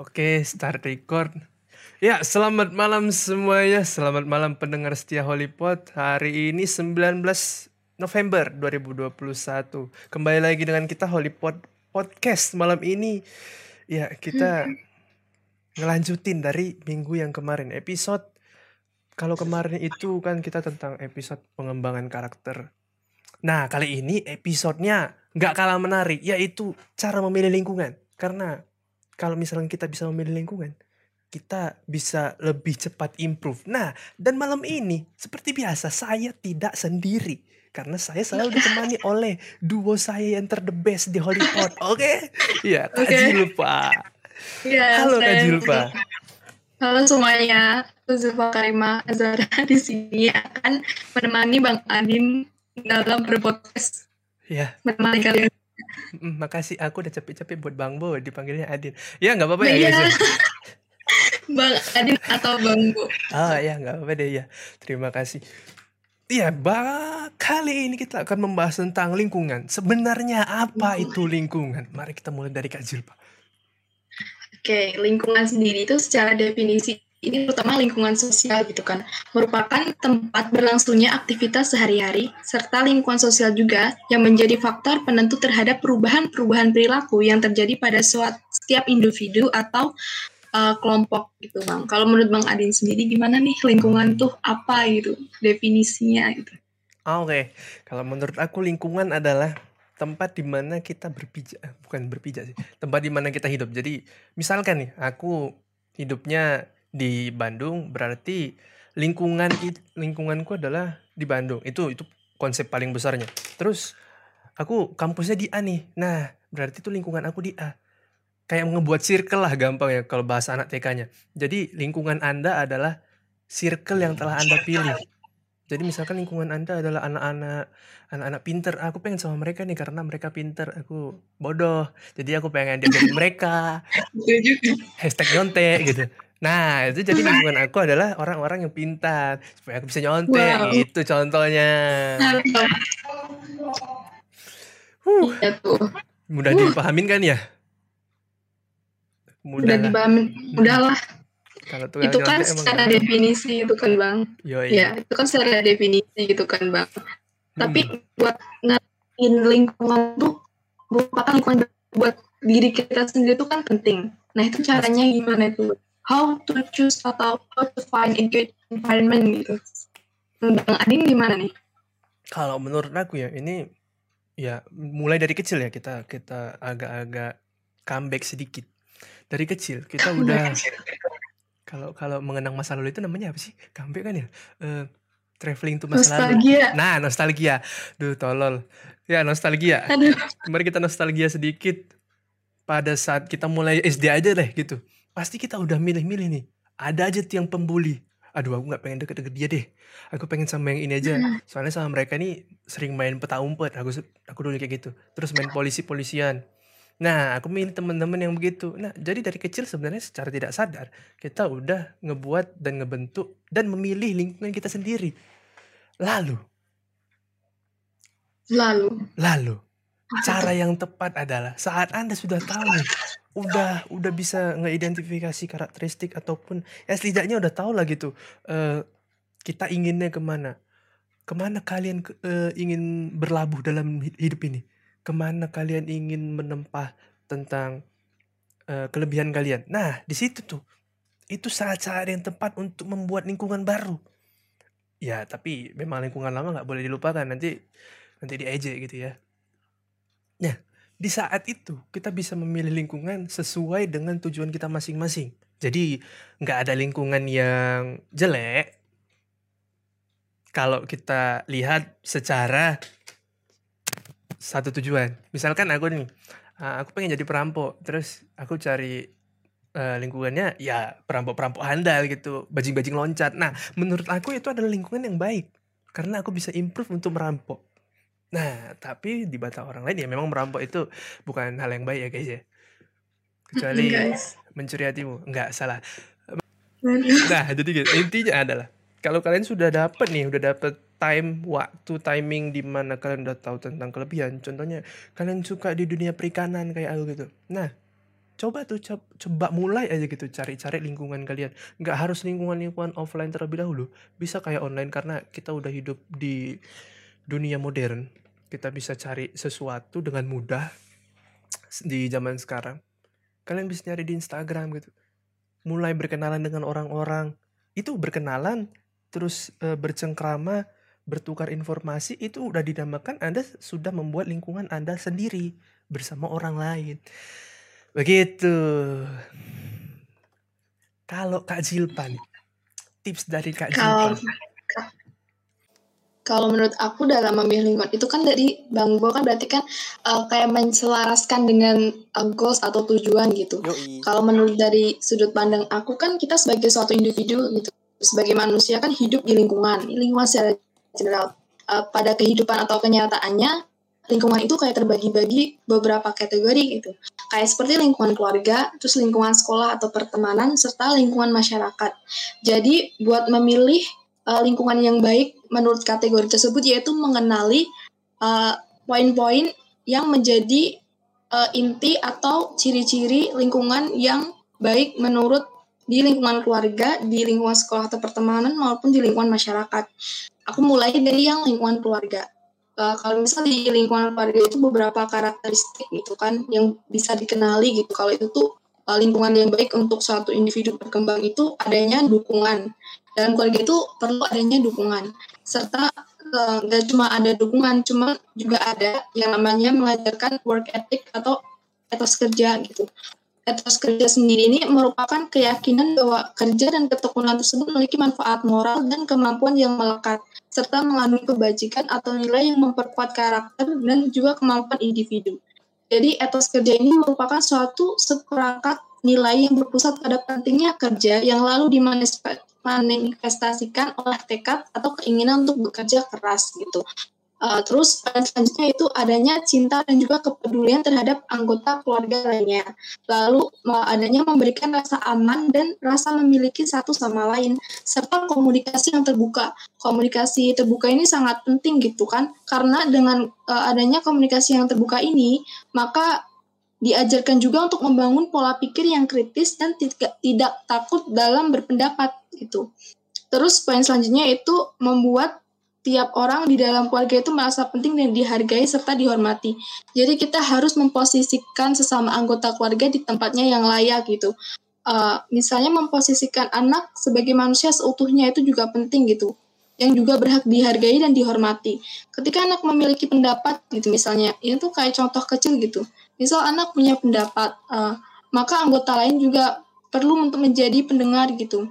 Oke, start record. Ya, selamat malam semuanya. Selamat malam pendengar setia Hollypod. Hari ini 19 November 2021. Kembali lagi dengan kita Hollypod Podcast malam ini. Ya, kita ngelanjutin dari minggu yang kemarin. Episode kalau kemarin itu kan kita tentang episode pengembangan karakter. Nah, kali ini episodenya nggak kalah menarik, yaitu cara memilih lingkungan. Karena kalau misalnya kita bisa memilih lingkungan, kita bisa lebih cepat improve. Nah, dan malam ini seperti biasa saya tidak sendiri karena saya selalu ditemani oleh duo saya yang ter the best di Hollywood. Oke? Iya, Kak Oke. Julpa. Iya, Halo Kak Julpa. Halo semuanya, aku Zulfa Karima Azara di sini akan menemani Bang Adin dalam berpodcast Ya, menemani kalian. Mm, makasih aku udah capek-capek buat Bang Bo dipanggilnya Adin. Ya nggak apa-apa ya Iya. guys. ya. Bang Adin atau Bang Bu. Ah ya nggak apa-apa deh ya. Terima kasih. Iya, kali ini kita akan membahas tentang lingkungan. Sebenarnya apa itu lingkungan? Mari kita mulai dari Kak Julpa. Oke, lingkungan sendiri itu secara definisi ini terutama lingkungan sosial gitu kan, merupakan tempat berlangsungnya aktivitas sehari-hari serta lingkungan sosial juga yang menjadi faktor penentu terhadap perubahan-perubahan perilaku yang terjadi pada suat- setiap individu atau uh, kelompok gitu bang. Kalau menurut bang Adin sendiri gimana nih lingkungan tuh apa gitu definisinya gitu? Ah, Oke, kalau menurut aku lingkungan adalah tempat di mana kita berpijak, eh, bukan berpijak sih, tempat di mana kita hidup. Jadi, misalkan nih, aku hidupnya di Bandung, berarti lingkungan lingkunganku adalah di Bandung. Itu itu konsep paling besarnya. Terus aku kampusnya di A nih. Nah, berarti itu lingkungan aku di A. Kayak ngebuat circle lah gampang ya kalau bahasa anak TK-nya. Jadi, lingkungan Anda adalah circle yang telah Anda pilih. Jadi misalkan lingkungan Anda adalah anak-anak anak-anak pinter, aku pengen sama mereka nih karena mereka pinter, aku bodoh. Jadi aku pengen diajarin mereka, hashtag nyontek gitu. Nah, itu jadi lingkungan aku adalah orang-orang yang pintar supaya aku bisa nyontek. Wow. Itu contohnya. Huh, Iya tuh, mudah dipahamin kan ya? udah Mudah lah. dibahamin, udahlah. Kalau tukang Itu kan nyontek emang secara definisi itu kan bang. Yoi. Ya, itu kan secara definisi gitu kan, Bang. Tapi Hmm. buat ngertiin lingkungan tuh merupakan lingkungan buat diri kita sendiri itu kan penting. Nah, itu caranya gimana itu? How to choose atau how to find a good environment gitu. Bang Adin gimana nih? Kalau menurut aku ya ini ya mulai dari kecil ya kita kita agak-agak comeback sedikit. Dari kecil kita udah kalau kalau mengenang masa lalu itu namanya apa sih? Comeback kan ya? Eh, traveling to masa lalu. Nostalgia. Nah, nostalgia. Duh, tolol. Ya, nostalgia. Aduh, Mari kita nostalgia sedikit pada saat kita mulai SD aja deh gitu. Pasti kita udah milih-milih nih. Ada aja tuh yang pembuli. Aduh, aku nggak pengen deket-deket dia deh. Aku pengen sama yang ini aja. Soalnya sama mereka nih sering main peta umpet. Aku aku dulu kayak gitu. Terus main polisi-polisian. Nah, aku milih teman-teman yang begitu. Nah, jadi dari kecil sebenarnya secara tidak sadar kita udah ngebuat dan ngebentuk dan memilih lingkungan kita sendiri. Lalu, lalu. lalu cara yang tepat adalah saat Anda sudah tahu udah udah bisa ngeidentifikasi karakteristik ataupun ya setidaknya udah tahu lah gitu eh, kita inginnya ke mana. Ke mana kalian eh, ingin berlabuh dalam hi- hidup ini? Ke mana kalian ingin menempah tentang eh, kelebihan kalian? Nah di situ tuh itu saat-saat yang tepat untuk membuat lingkungan baru. Ya tapi memang lingkungan lama nggak boleh dilupakan. Nanti nanti diejek gitu ya. Nah, di saat itu kita bisa memilih lingkungan sesuai dengan tujuan kita masing-masing. Jadi nggak ada lingkungan yang jelek kalau kita lihat secara satu tujuan. Misalkan aku nih, uh, aku pengen jadi perampok, terus aku cari uh, lingkungannya ya perampok-perampok handal gitu, bajing-bajing loncat. Nah, menurut aku itu adalah lingkungan yang baik karena aku bisa improve untuk merampok. Nah, tapi di mata orang lain ya memang merampok itu bukan hal yang baik ya guys ya. Kecuali Guys. mencuri hatimu. Enggak, salah. Nah, jadi gitu. Intinya adalah kalau kalian sudah dapat nih, udah dapat time, waktu, timing di mana kalian udah tahu tentang kelebihan. Contohnya, kalian suka di dunia perikanan kayak aku gitu. Nah, coba tuh coba, coba mulai aja gitu cari-cari lingkungan kalian nggak harus lingkungan-lingkungan offline terlebih dahulu bisa kayak online karena kita udah hidup di dunia modern kita bisa cari sesuatu dengan mudah di zaman sekarang kalian bisa nyari di Instagram gitu mulai berkenalan dengan orang-orang itu berkenalan terus e, bercengkrama bertukar informasi itu udah dinamakan Anda sudah membuat lingkungan Anda sendiri bersama orang lain. Begitu. Kalau Kak Jilpan, tips dari Kak Jilpan. Kalau menurut aku dalam memilih lingkungan itu kan dari Bang Bo kan berarti kan uh, kayak menselaraskan dengan uh, goals atau tujuan gitu. Kalau menurut dari sudut pandang aku kan kita sebagai suatu individu gitu, sebagai manusia kan hidup di lingkungan, lingkungan secara general. Uh, pada kehidupan atau kenyataannya lingkungan itu kayak terbagi-bagi beberapa kategori gitu. Kayak seperti lingkungan keluarga, terus lingkungan sekolah atau pertemanan, serta lingkungan masyarakat. Jadi buat memilih uh, lingkungan yang baik menurut kategori tersebut yaitu mengenali uh, poin-poin yang menjadi uh, inti atau ciri-ciri lingkungan yang baik menurut di lingkungan keluarga, di lingkungan sekolah atau pertemanan maupun di lingkungan masyarakat. Aku mulai dari yang lingkungan keluarga. Uh, kalau misalnya di lingkungan keluarga itu beberapa karakteristik gitu kan yang bisa dikenali gitu. Kalau itu tuh uh, lingkungan yang baik untuk suatu individu berkembang itu adanya dukungan dalam keluarga itu perlu adanya dukungan serta nggak uh, cuma ada dukungan cuma juga ada yang namanya mengajarkan work ethic atau etos kerja gitu etos kerja sendiri ini merupakan keyakinan bahwa kerja dan ketekunan tersebut memiliki manfaat moral dan kemampuan yang melekat, serta mengandung kebajikan atau nilai yang memperkuat karakter dan juga kemampuan individu. Jadi etos kerja ini merupakan suatu seperangkat nilai yang berpusat pada pentingnya kerja yang lalu dimanifestasikan oleh tekad atau keinginan untuk bekerja keras gitu. Uh, terus selanjutnya itu adanya cinta dan juga kepedulian terhadap anggota keluarga lainnya. Lalu adanya memberikan rasa aman dan rasa memiliki satu sama lain serta komunikasi yang terbuka. Komunikasi terbuka ini sangat penting gitu kan karena dengan uh, adanya komunikasi yang terbuka ini maka diajarkan juga untuk membangun pola pikir yang kritis dan tidak takut dalam berpendapat gitu. Terus poin selanjutnya itu membuat tiap orang di dalam keluarga itu merasa penting dan dihargai serta dihormati. Jadi kita harus memposisikan sesama anggota keluarga di tempatnya yang layak gitu. Uh, misalnya memposisikan anak sebagai manusia seutuhnya itu juga penting gitu yang juga berhak dihargai dan dihormati. Ketika anak memiliki pendapat gitu misalnya, ini tuh kayak contoh kecil gitu. Misal anak punya pendapat, uh, maka anggota lain juga perlu untuk menjadi pendengar gitu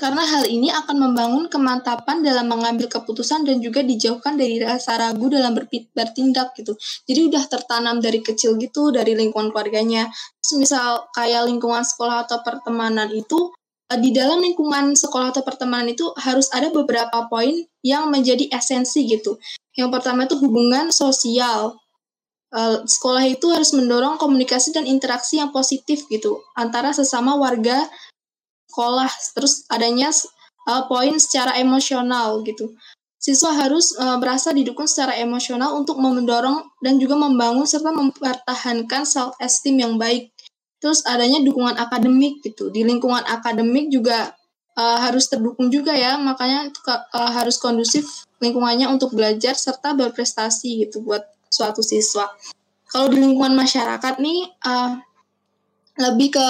karena hal ini akan membangun kemantapan dalam mengambil keputusan dan juga dijauhkan dari rasa ragu dalam bertindak gitu. Jadi udah tertanam dari kecil gitu dari lingkungan keluarganya. Misal kayak lingkungan sekolah atau pertemanan itu di dalam lingkungan sekolah atau pertemanan itu harus ada beberapa poin yang menjadi esensi gitu. Yang pertama itu hubungan sosial. Uh, sekolah itu harus mendorong komunikasi dan interaksi yang positif gitu antara sesama warga sekolah terus adanya uh, poin secara emosional gitu siswa harus uh, merasa didukung secara emosional untuk mendorong dan juga membangun serta mempertahankan self esteem yang baik terus adanya dukungan akademik gitu di lingkungan akademik juga uh, harus terdukung juga ya makanya uh, harus kondusif lingkungannya untuk belajar serta berprestasi gitu buat suatu siswa kalau di lingkungan masyarakat nih uh, lebih ke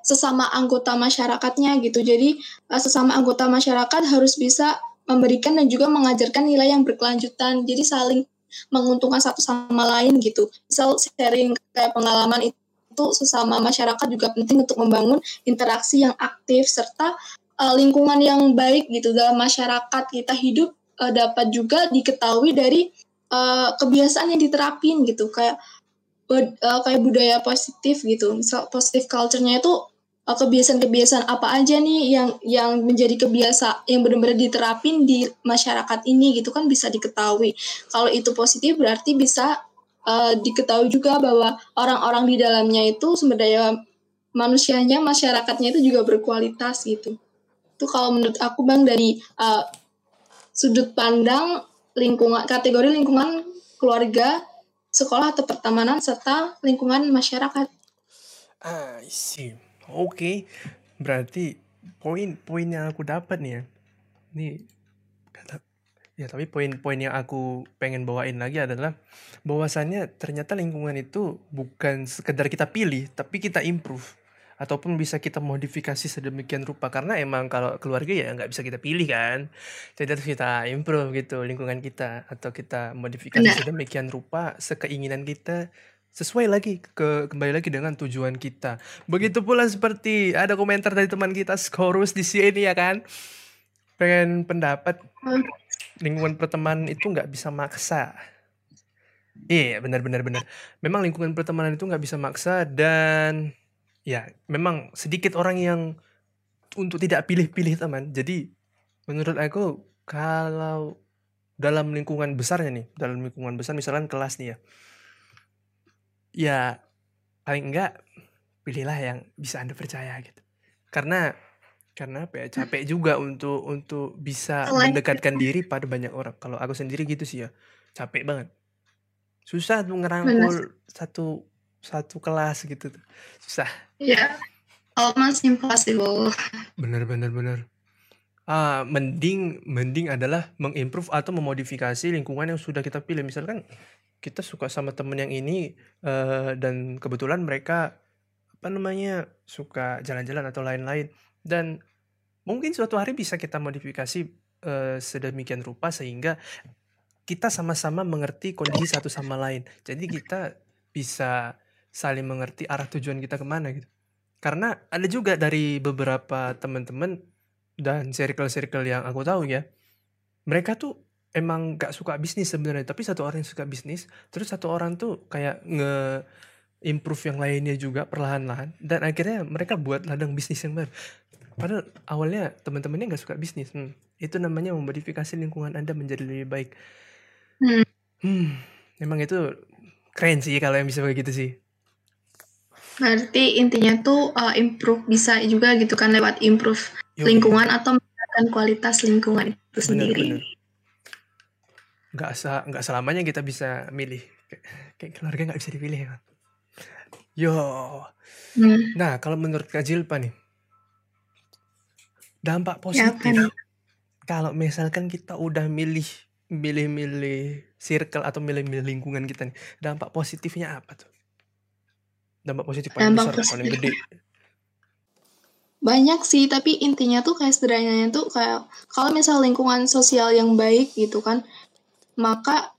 sesama anggota masyarakatnya gitu. Jadi uh, sesama anggota masyarakat harus bisa memberikan dan juga mengajarkan nilai yang berkelanjutan. Jadi saling menguntungkan satu sama lain gitu. Misal sharing kayak pengalaman itu sesama masyarakat juga penting untuk membangun interaksi yang aktif serta uh, lingkungan yang baik gitu dalam masyarakat kita hidup uh, dapat juga diketahui dari uh, kebiasaan yang diterapin gitu kayak uh, kayak budaya positif gitu. Misal positif culture-nya itu kebiasaan-kebiasaan apa aja nih yang yang menjadi kebiasa yang benar-benar diterapin di masyarakat ini gitu kan bisa diketahui. Kalau itu positif berarti bisa uh, diketahui juga bahwa orang-orang di dalamnya itu sumber daya manusianya, masyarakatnya itu juga berkualitas gitu. Itu kalau menurut aku Bang dari uh, sudut pandang lingkungan kategori lingkungan keluarga sekolah atau pertemanan serta lingkungan masyarakat. Ah, see. Oke. Berarti poin-poin yang aku dapat nih ya. Kata ya tapi poin-poin yang aku pengen bawain lagi adalah bahwasannya ternyata lingkungan itu bukan sekedar kita pilih, tapi kita improve. Ataupun bisa kita modifikasi sedemikian rupa. Karena emang kalau keluarga ya nggak bisa kita pilih kan. Jadi harus kita improve gitu lingkungan kita. Atau kita modifikasi Benar. sedemikian rupa sekeinginan kita sesuai lagi ke kembali lagi dengan tujuan kita. Begitu pula seperti ada komentar dari teman kita Skorus di sini ya kan. Pengen pendapat? Hmm. Lingkungan pertemanan itu nggak bisa maksa. Iya benar benar benar. Memang lingkungan pertemanan itu nggak bisa maksa dan ya memang sedikit orang yang untuk tidak pilih-pilih teman. Jadi menurut aku kalau dalam lingkungan besarnya nih dalam lingkungan besar misalkan kelas nih ya. Ya paling enggak pilihlah yang bisa anda percaya gitu. Karena karena apa ya? Capek juga untuk untuk bisa Selain mendekatkan itu. diri pada banyak orang. Kalau aku sendiri gitu sih ya. Capek banget. Susah tuh benar. ngerangkul satu satu kelas gitu tuh. Susah. Ya, almost impossible. bener bener bener. Ah mending mending adalah mengimprove atau memodifikasi lingkungan yang sudah kita pilih. Misalkan kita suka sama temen yang ini eh, dan kebetulan mereka apa namanya suka jalan-jalan atau lain-lain dan mungkin suatu hari bisa kita modifikasi eh, sedemikian rupa sehingga kita sama-sama mengerti kondisi satu sama lain. Jadi kita bisa saling mengerti arah tujuan kita ke mana gitu. Karena ada juga dari beberapa teman-teman dan circle-circle yang aku tahu ya mereka tuh emang gak suka bisnis sebenarnya tapi satu orang yang suka bisnis terus satu orang tuh kayak nge improve yang lainnya juga perlahan-lahan. Dan akhirnya mereka buat ladang bisnis yang baru. Padahal awalnya teman-temannya nggak suka bisnis. Hmm, itu namanya memodifikasi lingkungan anda menjadi lebih baik. Hmm. hmm emang itu keren sih kalau yang bisa kayak gitu sih. Berarti intinya tuh uh, improve bisa juga gitu kan lewat improve Yoi. lingkungan atau meningkatkan kualitas lingkungan itu bener sendiri. bener. Nggak selamanya kita bisa milih. Kayak, kayak keluarga nggak bisa dipilih ya yo Hmm. nah kalau menurut Kak Jilpa nih dampak Ya positif nih? kalau misalkan kita udah milih milih-milih circle atau milih-milih lingkungan kita nih dampak positifnya apa tuh dampak positif paling Dampak besar paling positif. gede Banyak sih, tapi intinya tuh kayak sederhananya tuh kayak kalau misal lingkungan sosial yang baik gitu kan, maka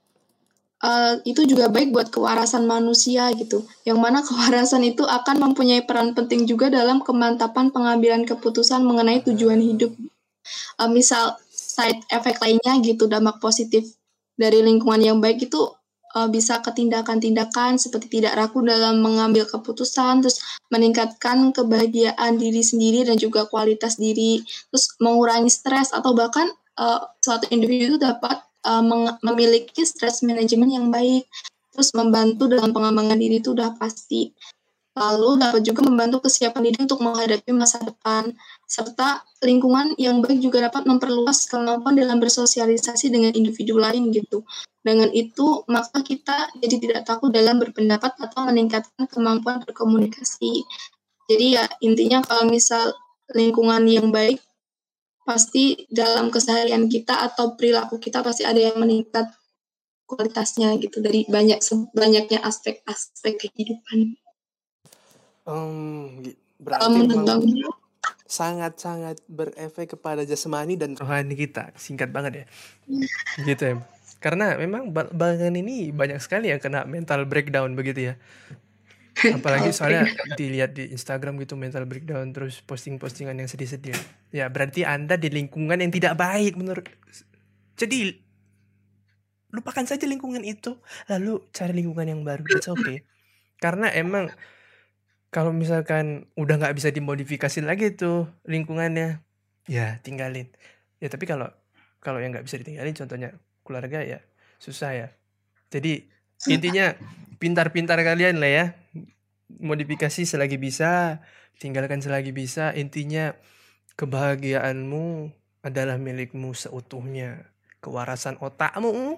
eh, itu juga baik buat kewarasan manusia gitu. Yang mana kewarasan itu akan mempunyai peran penting juga dalam kemantapan pengambilan keputusan mengenai tujuan hidup. Eh, misal side effect lainnya gitu, dampak positif dari lingkungan yang baik itu eh, bisa ke tindakan-tindakan seperti tidak ragu dalam mengambil keputusan, terus meningkatkan kebahagiaan diri sendiri dan juga kualitas diri, terus mengurangi stres atau bahkan eh, suatu individu itu dapat meng- memiliki stress management yang baik, terus membantu dalam pengembangan diri itu udah pasti. Lalu dapat juga membantu kesiapan diri untuk menghadapi masa depan, serta lingkungan yang baik juga dapat memperluas kemampuan dalam bersosialisasi dengan individu lain gitu. Dengan itu, maka kita jadi tidak takut dalam berpendapat atau meningkatkan kemampuan berkomunikasi. Jadi ya intinya kalau misal lingkungan yang baik, pasti dalam keseharian kita atau perilaku kita pasti ada yang meningkat kualitasnya gitu dari banyak banyaknya aspek-aspek kehidupan. Kalau berarti sangat-sangat berefek kepada jasmani dan rohani kita singkat banget ya. Gitu ya. Karena memang ba- belakangan ini banyak sekali yang kena mental breakdown begitu ya apalagi Oke. soalnya dilihat di Instagram gitu mental breakdown terus posting-postingan yang sedih-sedih. Ya berarti anda di lingkungan yang tidak baik menurut jadi lupakan saja lingkungan itu lalu cari lingkungan yang baru that's okay. Karena emang kalau misalkan udah nggak bisa dimodifikasi lagi tuh lingkungannya ya. tinggalin ya tapi kalau kalau yang nggak bisa ditinggalin contohnya keluarga ya susah ya. Jadi intinya pintar-pintar kalian lah ya modifikasi selagi bisa tinggalkan selagi bisa intinya kebahagiaanmu adalah milikmu seutuhnya kewarasan otakmu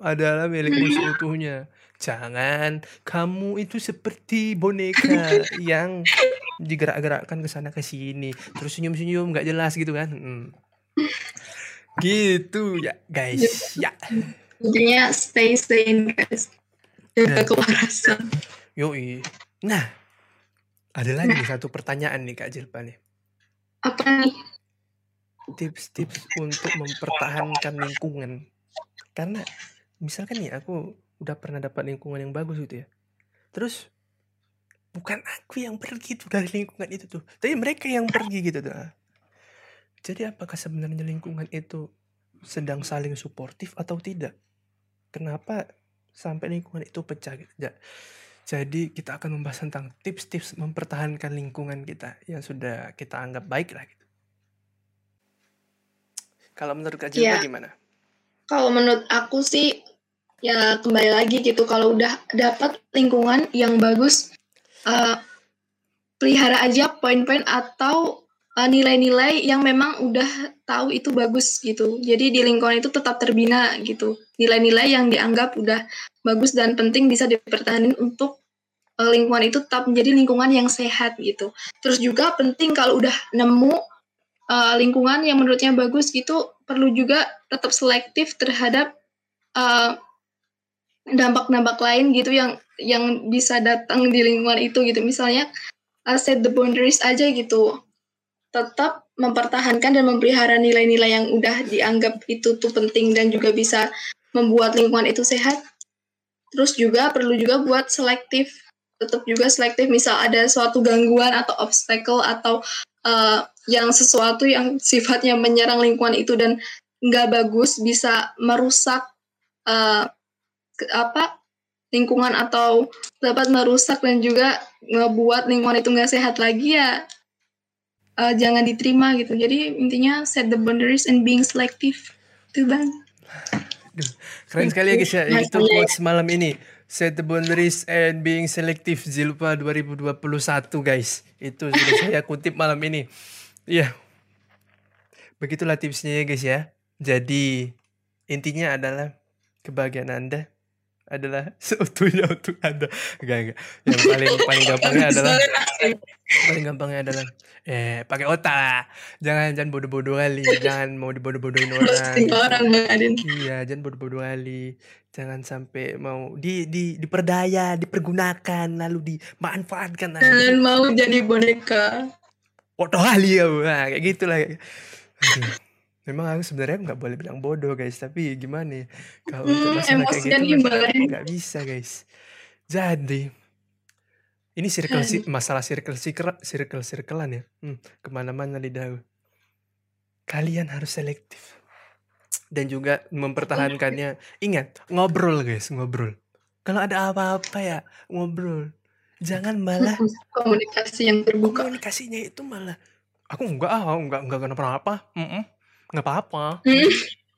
adalah milikmu seutuhnya. Jangan kamu itu seperti boneka yang digerak-gerakkan ke sana ke sini, terus senyum-senyum nggak jelas gitu kan. Hmm. Gitu ya guys. Ya. Intinya stay sane guys. Jaga Nah. kewarasan. Yoi. Nah, ada lagi nih satu pertanyaan nih Kak Jilpa nih. Apa nih? Tips-tips untuk mempertahankan lingkungan. Karena misalkan nih aku udah pernah dapat lingkungan yang bagus gitu ya. Terus bukan aku yang pergi tuh dari lingkungan itu tuh, tapi mereka yang pergi gitu tuh. Jadi apakah sebenarnya lingkungan itu sedang saling suportif atau tidak? Kenapa sampai lingkungan itu pecah gitu? Ja- Jadi kita akan membahas tentang tips-tips mempertahankan lingkungan kita yang sudah kita anggap baik lah gitu. Kalau menurut Kak Jilpa Iya. gimana? Kalau menurut aku sih ya kembali lagi gitu kalau udah dapat lingkungan yang bagus eh, pelihara aja poin-poin atau eh, nilai-nilai yang memang udah tahu itu bagus gitu. Jadi di lingkungan itu tetap terbina gitu. Nilai-nilai yang dianggap udah bagus dan penting bisa dipertahankan untuk eh, lingkungan itu tetap menjadi lingkungan yang sehat gitu. Terus juga penting kalau udah nemu eh, lingkungan yang menurutnya bagus gitu perlu juga tetap selektif terhadap eh, dampak-dampak lain gitu yang yang bisa datang di lingkungan itu gitu misalnya uh, set the boundaries aja gitu tetap mempertahankan dan memelihara nilai-nilai yang udah dianggap itu tuh penting dan juga bisa membuat lingkungan itu sehat. Terus juga perlu juga buat selektif. Tetap juga selektif misal ada suatu gangguan atau obstacle atau uh, yang sesuatu yang sifatnya menyerang lingkungan itu dan nggak bagus bisa merusak uh, apa lingkungan atau dapat merusak dan juga ngebuat lingkungan itu nggak sehat lagi ya uh, jangan diterima gitu. Jadi intinya set the boundaries and being selective. Itu bang Keren sekali ya guys ya. Itu quotes malam ini. Set the boundaries and being selective Zilpa 2021 guys. Itu sudah saya kutip malam ini. Iya. Begitulah tipsnya ya guys ya. Jadi intinya adalah kebahagiaan Anda adalah seutuhnya untuk Anda. Enggak, enggak. Yang paling paling gampangnya adalah paling gampangnya adalah eh pakai otak lah. Jangan jangan bodoh-bodoh kali. Jangan mau dibodoh-bodohin orang. gitu. orang Iya, jangan bodoh-bodoh kali. Jangan sampai mau di di diperdaya, dipergunakan, lalu dimanfaatkan. Nah, jangan itu mau jadi boneka bodoh kali ya, nah, kayak gitulah. Aduh. Memang aku sebenarnya nggak boleh bilang bodoh guys, tapi gimana ya? Kalau untuk hmm, masalah kayak gitu nggak bisa guys. Jadi ini circle si- masalah circle circle circle circlean ya. Hmm, ke mana-mana lidah. Kalian harus selektif dan juga mempertahankannya. Ingat, ngobrol guys, ngobrol. Kalau ada apa-apa ya, ngobrol. Jangan malah komunikasi yang terbuka komunikasinya itu malah aku enggak ah, enggak enggak kenapa-napa. Mm Enggak apa-apa. Hmm,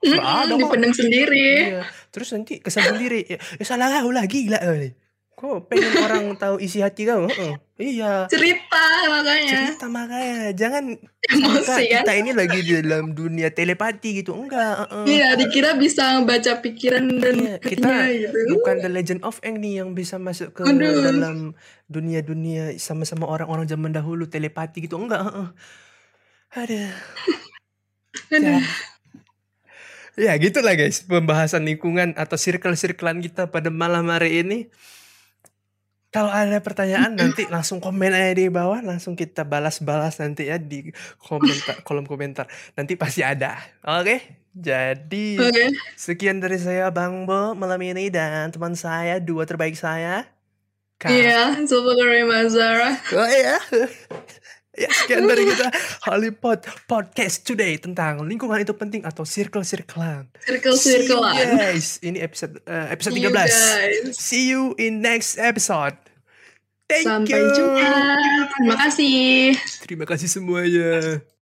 Enggak ada hmm, kok. dipendam sendiri Iya. Terus nanti kesal sendiri. Ya, ya salah kau lah gila kali. Kok pengen orang tahu isi hati kau? Heeh. Iya. cerita makanya Cerita makanya jangan emosi kan kita ini lagi di dalam dunia telepati gitu. Enggak, heeh. Iya, dikira bisa baca pikiran dan Iya, kita gitu. bukan The Legend of Aang nih yang bisa masuk ke Aduh. dalam dunia-dunia sama-sama orang-orang zaman dahulu telepati gitu. Enggak, heeh. Ada. Aduh. Ya, gitulah guys pembahasan lingkungan atau circle-circlean kita pada malam hari ini. Kalau ada pertanyaan nanti langsung komen aja di bawah, langsung kita balas-balas nanti ya di komentar kolom komentar. Nanti pasti ada. Oke. Jadi Oke. sekian dari saya Bang Bo malam ini dan teman saya dua terbaik saya. Iya, Sobat Mazara. Oh iya. Ya, sekian dari kita Hollypod Podcast Today tentang lingkungan itu penting atau circle-circlean. Circle-circle See you guys. Ini episode eh, episode See you 13. guys. See you in next episode. Thank Sampai you. jumpa. Terima kasih. Terima kasih semuanya.